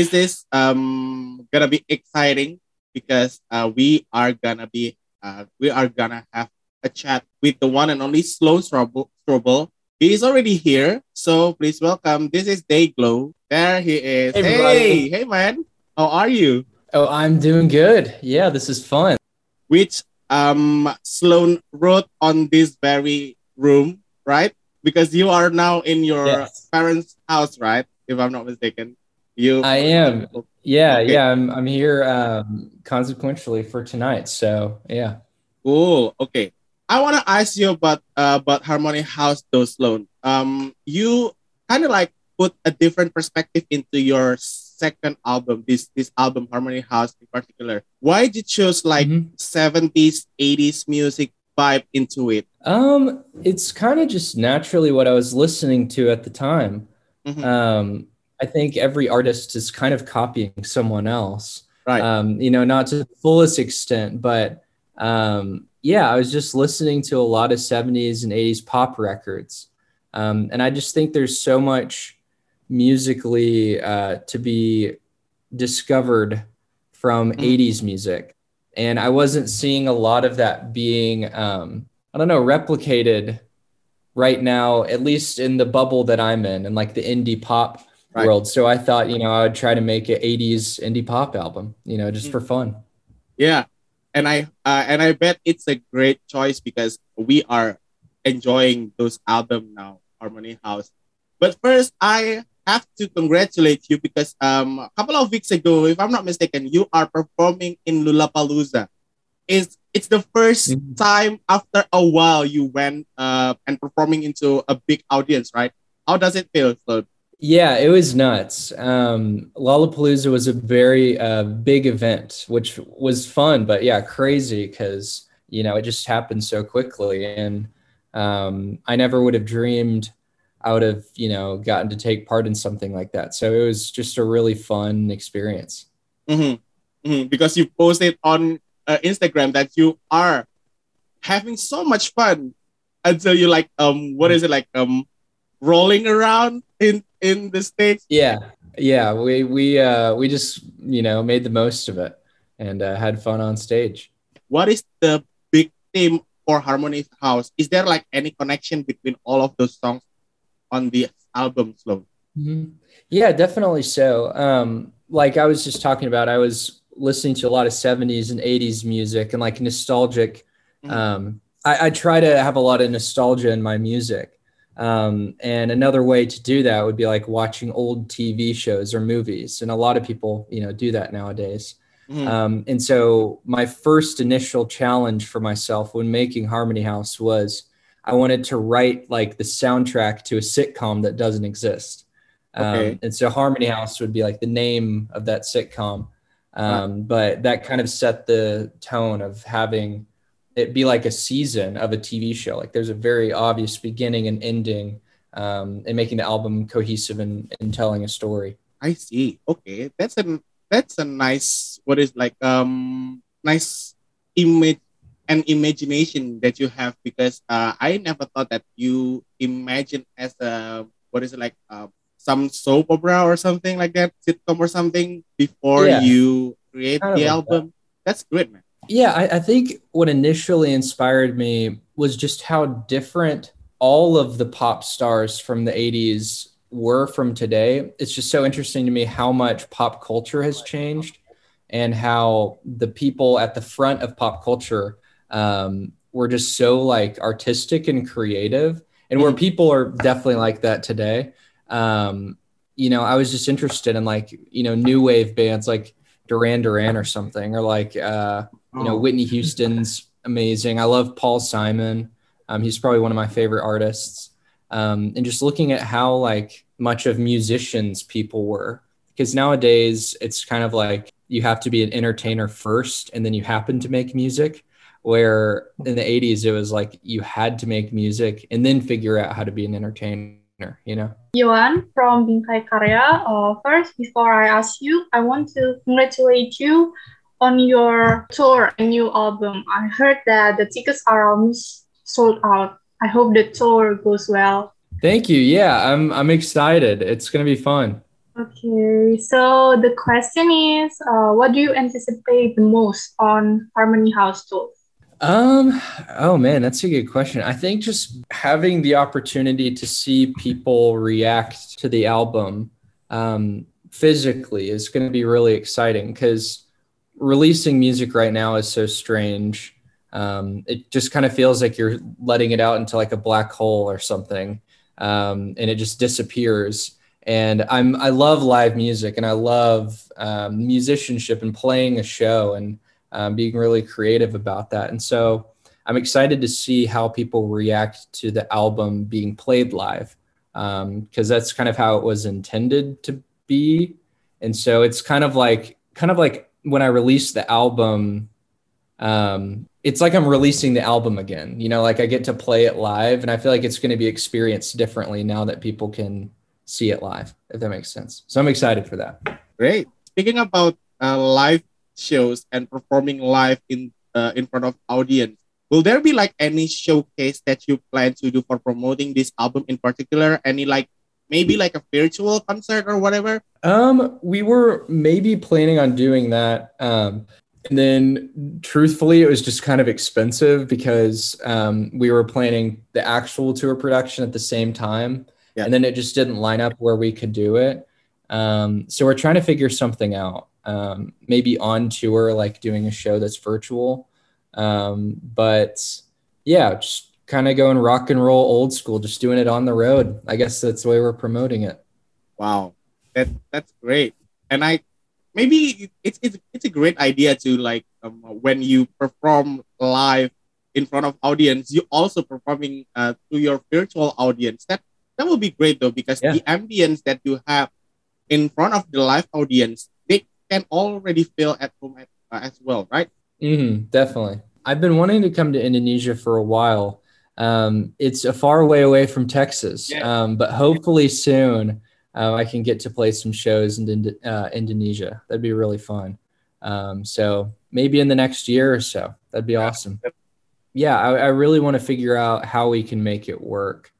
this is um gonna be exciting because uh, we are gonna be uh, we are gonna have a chat with the one and only Sloan Struble. He is already here, so please welcome. This is Dayglow. There he is. Hey, hey, hey, man. How are you? Oh, I'm doing good. Yeah, this is fun. Which um Sloan wrote on this very room, right? Because you are now in your yes. parents' house, right? If I'm not mistaken. You I am. Yeah, okay. yeah. I'm I'm here um consequentially for tonight. So yeah. Cool. Okay. I want to ask you about uh, about Harmony House though, Sloan. Um, you kind of like put a different perspective into your second album, this this album Harmony House in particular. Why did you choose like mm-hmm. 70s, 80s music vibe into it? Um, it's kind of just naturally what I was listening to at the time. Mm-hmm. Um, I think every artist is kind of copying someone else. Right. Um, you know, not to the fullest extent, but um, yeah, I was just listening to a lot of 70s and 80s pop records. Um, and I just think there's so much musically uh, to be discovered from mm. 80s music. And I wasn't seeing a lot of that being, um, I don't know, replicated right now, at least in the bubble that I'm in and like the indie pop right. world. So I thought, you know, I would try to make an 80s indie pop album, you know, just mm. for fun. Yeah and I uh, and I bet it's a great choice because we are enjoying those album now, Harmony House. But first, I have to congratulate you because um a couple of weeks ago, if I'm not mistaken, you are performing in Lollapalooza. It's it's the 1st mm-hmm. time after a while you went uh and performing into a big audience, right? How does it feel, so yeah, it was nuts. Um, Lollapalooza was a very uh, big event, which was fun, but yeah, crazy because you know it just happened so quickly, and um, I never would have dreamed I would have you know gotten to take part in something like that. So it was just a really fun experience. Mm-hmm. Mm-hmm. Because you posted on uh, Instagram that you are having so much fun until you like um what is it like um rolling around in in the states? Yeah, yeah. We we uh, we just you know made the most of it and uh, had fun on stage. What is the big theme for Harmony House? Is there like any connection between all of those songs on the album? Mm-hmm. Yeah, definitely so. Um, like I was just talking about, I was listening to a lot of 70s and 80s music and like nostalgic. Mm-hmm. Um, I, I, try to have a lot of nostalgia in my music. Um, and another way to do that would be like watching old TV shows or movies. And a lot of people, you know, do that nowadays. Mm-hmm. Um, and so my first initial challenge for myself when making Harmony House was I wanted to write like the soundtrack to a sitcom that doesn't exist. Um, okay. Um, and so Harmony House would be like the name of that sitcom. Um, But that kind of set the tone of having it be like a season of a TV show. Like there's a very obvious beginning and ending, um, and making the album cohesive and, and telling a story. I see. Okay, that's a that's a nice what is like um nice image and imagination that you have because uh, I never thought that you imagine as a what is it like uh, some soap opera or something like that sitcom or something before yeah. you create the album. That. That's great, man. Yeah, I, I think what initially inspired me was just how different all of the pop stars from the 80s were from today. It's just so interesting to me how much pop culture has changed and how the people at the front of pop culture um, were just so like artistic and creative and where mm-hmm. people are definitely like that today. Um, you know, I was just interested in like, you know, new wave bands like Duran Duran or something, or like, uh, you know, oh. Whitney Houston's amazing. I love Paul Simon. Um, he's probably one of my favorite artists. Um, and just looking at how like much of musicians people were, because nowadays it's kind of like you have to be an entertainer first, and then you happen to make music. Where in the 80s it was like you had to make music and then figure out how to be an entertainer you know? Yohan from Bingkai Karya. Uh, first, before I ask you, I want to congratulate you on your tour and new album. I heard that the tickets are almost sold out. I hope the tour goes well. Thank you. Yeah, I'm I'm excited. It's gonna be fun. Okay, so the question is, uh, what do you anticipate the most on Harmony House tour? Um, oh man, that's a good question. I think just having the opportunity to see people react to the album um, physically is going to be really exciting because releasing music right now is so strange. Um, it just kind of feels like you're letting it out into like a black hole or something, um, and it just disappears. And I'm I love live music and I love um, musicianship and playing a show and um, being really creative about that. And so I'm excited to see how people react to the album being played live because um, that's kind of how it was intended to be. And so it's kind of like kind of like when I released the album. Um, it's like I'm releasing the album again. You know, like I get to play it live, and I feel like it's going to be experienced differently now that people can see it live. If that makes sense. So I'm excited for that. Great. Speaking about uh, live shows and performing live in uh, in front of audience. Will there be like any showcase that you plan to do for promoting this album in particular? Any like maybe like a virtual concert or whatever? Um we were maybe planning on doing that um and then truthfully it was just kind of expensive because um, we were planning the actual tour production at the same time yeah. and then it just didn't line up where we could do it. Um, so we're trying to figure something out um, maybe on tour, like doing a show that's virtual. Um, but yeah, just kind of going rock and roll old school, just doing it on the road. I guess that's the way we're promoting it. Wow, that that's great. And I maybe it's it's it's a great idea to like um, when you perform live in front of audience, you also performing uh, to your virtual audience. That that will be great though because yeah. the ambience that you have in front of the live audience can already feel at home at, uh, as well, right? Mm-hmm, definitely. I've been wanting to come to Indonesia for a while. Um, it's a far way away from Texas, yeah. um, but hopefully soon uh, I can get to play some shows in uh, Indonesia. That'd be really fun. Um, so maybe in the next year or so, that'd be awesome. Yeah, I, I really want to figure out how we can make it work.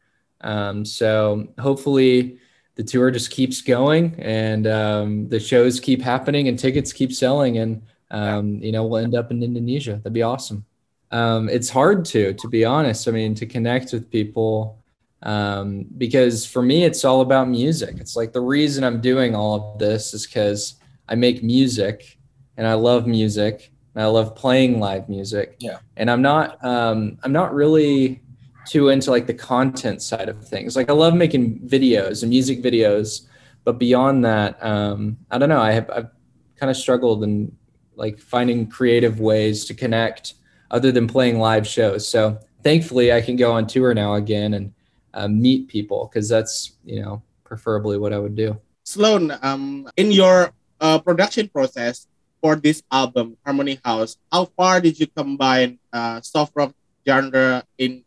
Um, so hopefully the tour just keeps going and um, the shows keep happening and tickets keep selling and um, you know we'll end up in indonesia. That'd be awesome. Um, it's hard to to be honest. I mean to connect with people um, because for me it's all about music. It's like the reason i'm doing all of this is because i make music and i love music and i love playing live music. Yeah. And i'm not um, i'm not really too into like the content side of things. Like I love making videos and music videos, but beyond that, um, I don't know. I have I've kind of struggled in like finding creative ways to connect other than playing live shows. So thankfully, I can go on tour now again and uh, meet people because that's you know preferably what I would do. Sloan, um, in your uh, production process for this album, Harmony House, how far did you combine uh, soft rock genre in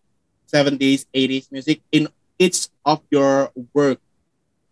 70s, 80s music in each of your work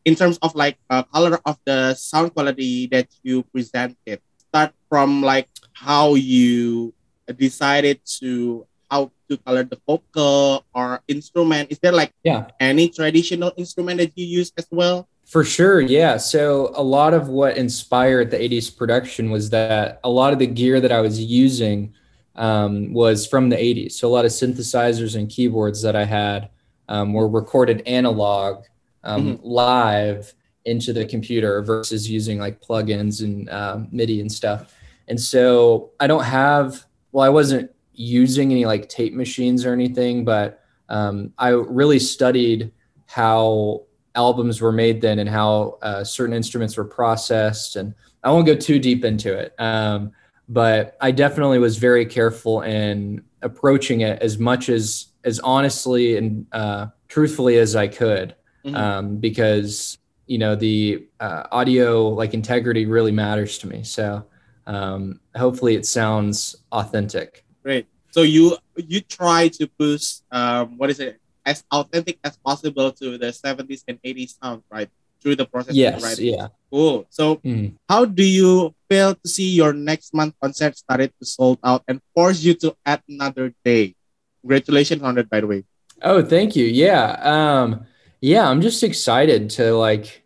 in terms of like uh, color of the sound quality that you presented. Start from like how you decided to how to color the vocal or instrument. Is there like yeah. any traditional instrument that you use as well? For sure yeah. So a lot of what inspired the 80s production was that a lot of the gear that i was using um, was from the 80s. So a lot of synthesizers and keyboards that I had um, were recorded analog um, mm-hmm. live into the computer versus using like plugins and uh, MIDI and stuff. And so I don't have, well, I wasn't using any like tape machines or anything, but um, I really studied how albums were made then and how uh, certain instruments were processed. And I won't go too deep into it. Um, but I definitely was very careful in approaching it as much as as honestly and uh, truthfully as I could, mm-hmm. um, because you know the uh, audio like integrity really matters to me. So um, hopefully it sounds authentic. Great. So you you try to push um, what is it as authentic as possible to the 70s and 80s sound, right? Through the process yes, of Yeah. Cool. So mm. how do you feel to see your next month concert started to sold out and force you to add another day? Congratulations on that, by the way. Oh, thank you. Yeah. Um, yeah, I'm just excited to like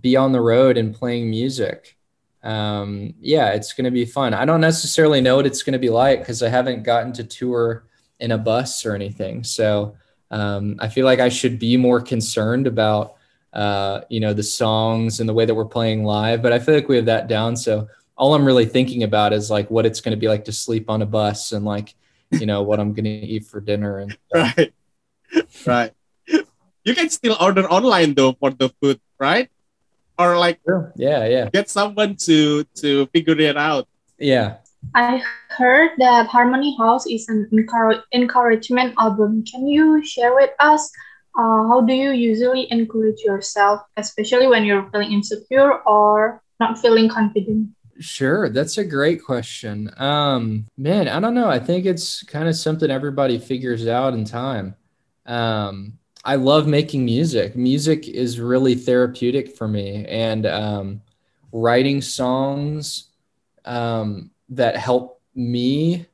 be on the road and playing music. Um, yeah, it's going to be fun. I don't necessarily know what it's going to be like because I haven't gotten to tour in a bus or anything. So um, I feel like I should be more concerned about, uh, you know, the songs and the way that we're playing live. But I feel like we have that down. So all I'm really thinking about is like what it's going to be like to sleep on a bus and like, you know, what I'm going to eat for dinner and stuff. right, right. You can still order online though for the food, right? Or like, sure. yeah, yeah, get someone to to figure it out. Yeah, I heard that Harmony House is an encouragement album. Can you share with us uh, how do you usually encourage yourself, especially when you're feeling insecure or not feeling confident? Sure, that's a great question. Um, man, I don't know. I think it's kind of something everybody figures out in time. Um, I love making music. Music is really therapeutic for me, and um, writing songs um, that help me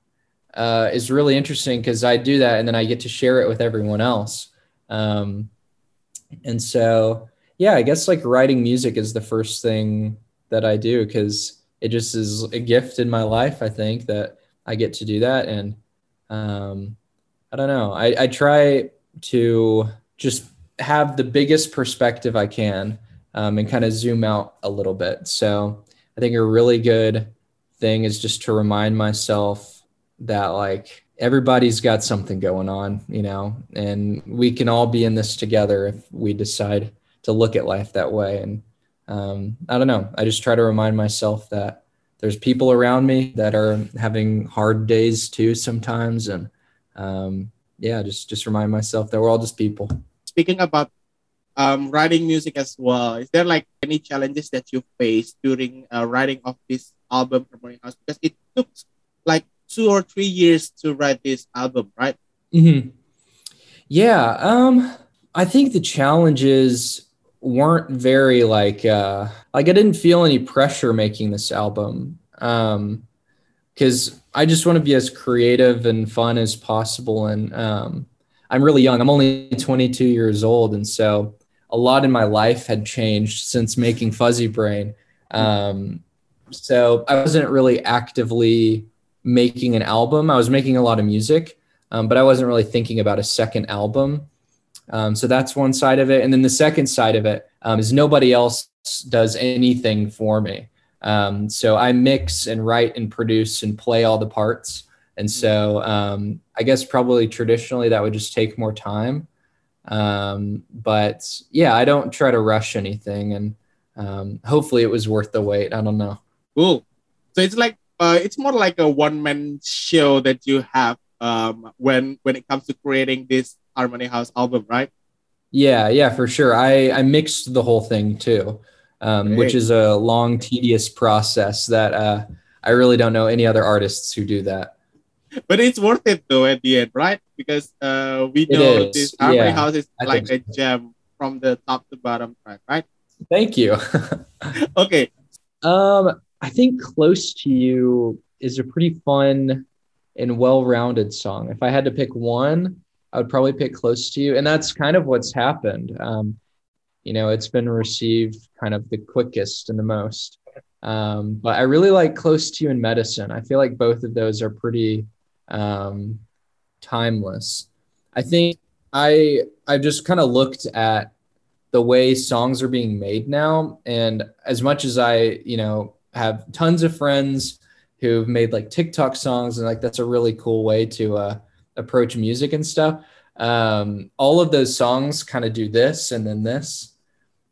uh, is really interesting because I do that and then I get to share it with everyone else. Um, and so, yeah, I guess like writing music is the first thing that I do because it just is a gift in my life. I think that I get to do that. And um, I don't know, I, I try to just have the biggest perspective I can um, and kind of zoom out a little bit. So I think a really good thing is just to remind myself that like everybody's got something going on, you know, and we can all be in this together if we decide to look at life that way. And um, I don't know, I just try to remind myself that there's people around me that are having hard days too sometimes. And um, yeah, just just remind myself that we're all just people. Speaking about um, writing music as well, is there like any challenges that you faced during uh, writing of this album Harmony House because it took like two or three years to write this album, right? Mm-hmm. Yeah. Um, I think the challenges weren't very like uh like I didn't feel any pressure making this album. Um because I just want to be as creative and fun as possible. And um, I'm really young. I'm only 22 years old, and so a lot in my life had changed since making Fuzzy Brain. Um, so I wasn't really actively making an album. I was making a lot of music, um, but I wasn't really thinking about a second album. Um, so that's one side of it. And then the second side of it um, is nobody else does anything for me. Um, so I mix and write and produce and play all the parts. And so um, I guess probably traditionally that would just take more time. Um, but yeah, I don't try to rush anything. And hopefully it was worth the wait. I don't know. Cool. So it's like uh, it's more like a one man show that you have um, when when it comes to creating this Harmony House album, right? Yeah, yeah, for sure. I I mixed the whole thing too, um, which is a long, tedious process that uh, I really don't know any other artists who do that. But it's worth it though at the end, right? Because uh, we know this Harmony yeah, House is I like a so. gem from the top to bottom track, right? Thank you. okay. Um, I think Close to You is a pretty fun and well rounded song. If I had to pick one, I would probably pick Close to You. And that's kind of what's happened. Um, you know, it's been received kind of the quickest and the most. Um, but I really like Close to You and Medicine. I feel like both of those are pretty um, timeless. I think I I've just kind of looked at the way songs are being made now, and as much as I you know have tons of friends who've made like TikTok songs, and like that's a really cool way to uh, approach music and stuff. Um, all of those songs kind of do this and then this.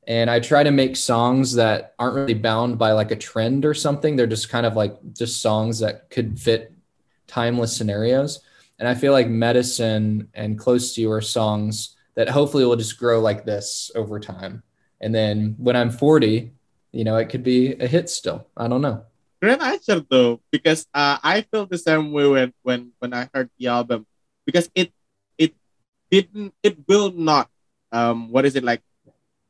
And I try to make songs that aren't really bound by like a trend or something. They're just kind of like just songs that could fit timeless scenarios. And I feel like Medicine and Close to You are songs that hopefully will just grow like this over time. And then when I'm 40, you know, it could be a hit still. I don't know. Great answer though, because uh, I felt the same way when when when I heard the album, because it it didn't it will not um what is it like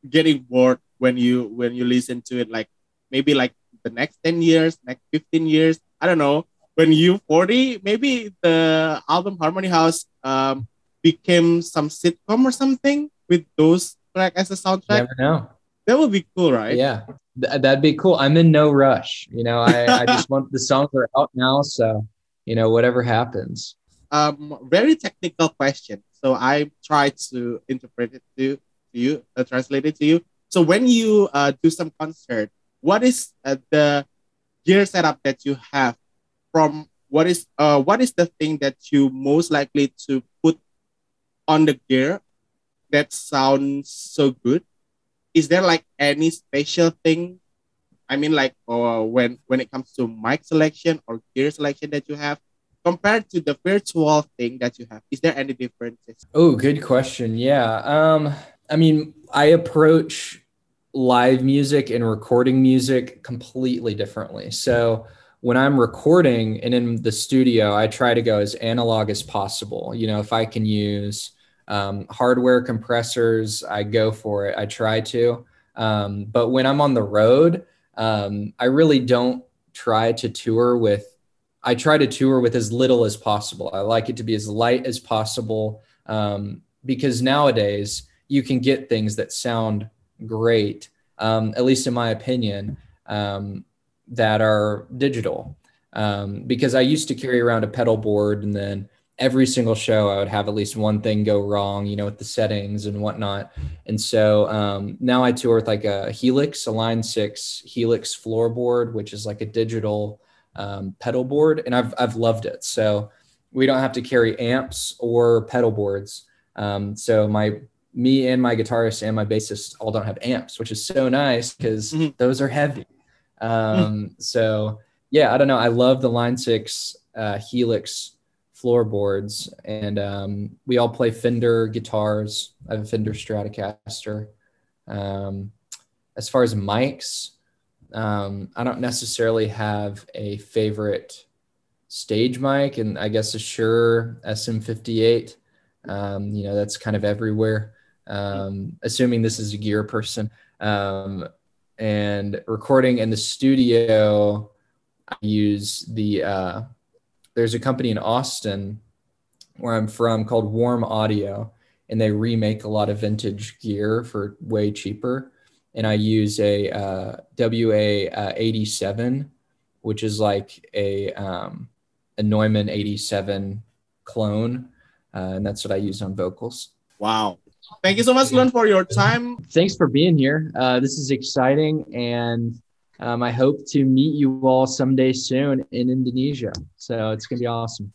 getting bored when you when you listen to it like maybe like the next 10 years next 15 years i don't know when you 40 maybe the album harmony house um became some sitcom or something with those track as a soundtrack never know That would be cool, right? Yeah, Th- that'd be cool. I'm in no rush. You know, I, I just want the songs are out now, so you know, whatever happens. Um, very technical question. So I try to interpret it to, to you, uh, translate it to you. So when you uh, do some concert, what is uh, the gear setup that you have from what is uh what is the thing that you most likely to put on the gear that sounds so good is there like any special thing i mean like uh, when when it comes to mic selection or gear selection that you have compared to the virtual thing that you have? Is there any differences? Oh good question. Yeah um i mean i approach live music and recording music completely differently. So when i'm recording and in the studio i try to go as analog as possible. You know if i can use um, hardware compressors, I go for it. I try to. Um, but when I'm on the road, um, I really don't try to tour with, I try to tour with as little as possible. I like it to be as light as possible um, because nowadays you can get things that sound great, um, at least in my opinion, um, that are digital. because I used to carry around a pedal board and then every single show I would have at least one thing go wrong, you know, with the settings and whatnot. And so um, now I tour with like a Helix, a Line Six Helix floorboard, which is like a digital um, pedal board, and I've I've loved it. So we don't have to carry amps or pedal boards. Um, so my me and my guitarist and my bassist all don't have amps, which is so nice because mm-hmm. those are heavy. mm So yeah, I don't know. I love the Line Six uh, Helix floorboards, and um, we all play Fender guitars. I have a Fender Stratocaster. Um, as far as mics, um, I don't necessarily have a favorite stage mic, and I guess a Shure SM58. Um, you know, that's kind of everywhere. Um, assuming this is a gear person. Um, and recording in the studio, I use the uh, there's a company in Austin where I'm from called Warm Audio, and they remake a lot of vintage gear for way cheaper. And I use a uh, WA87, which is like a um, a Neumann 87 clone, uh, and that's what I use on vocals. Wow. Thank you so much, Sloan, for your time. Thanks for being here. Uh, this is exciting, and um, I hope to meet you all someday soon in Indonesia. So it's going to be awesome.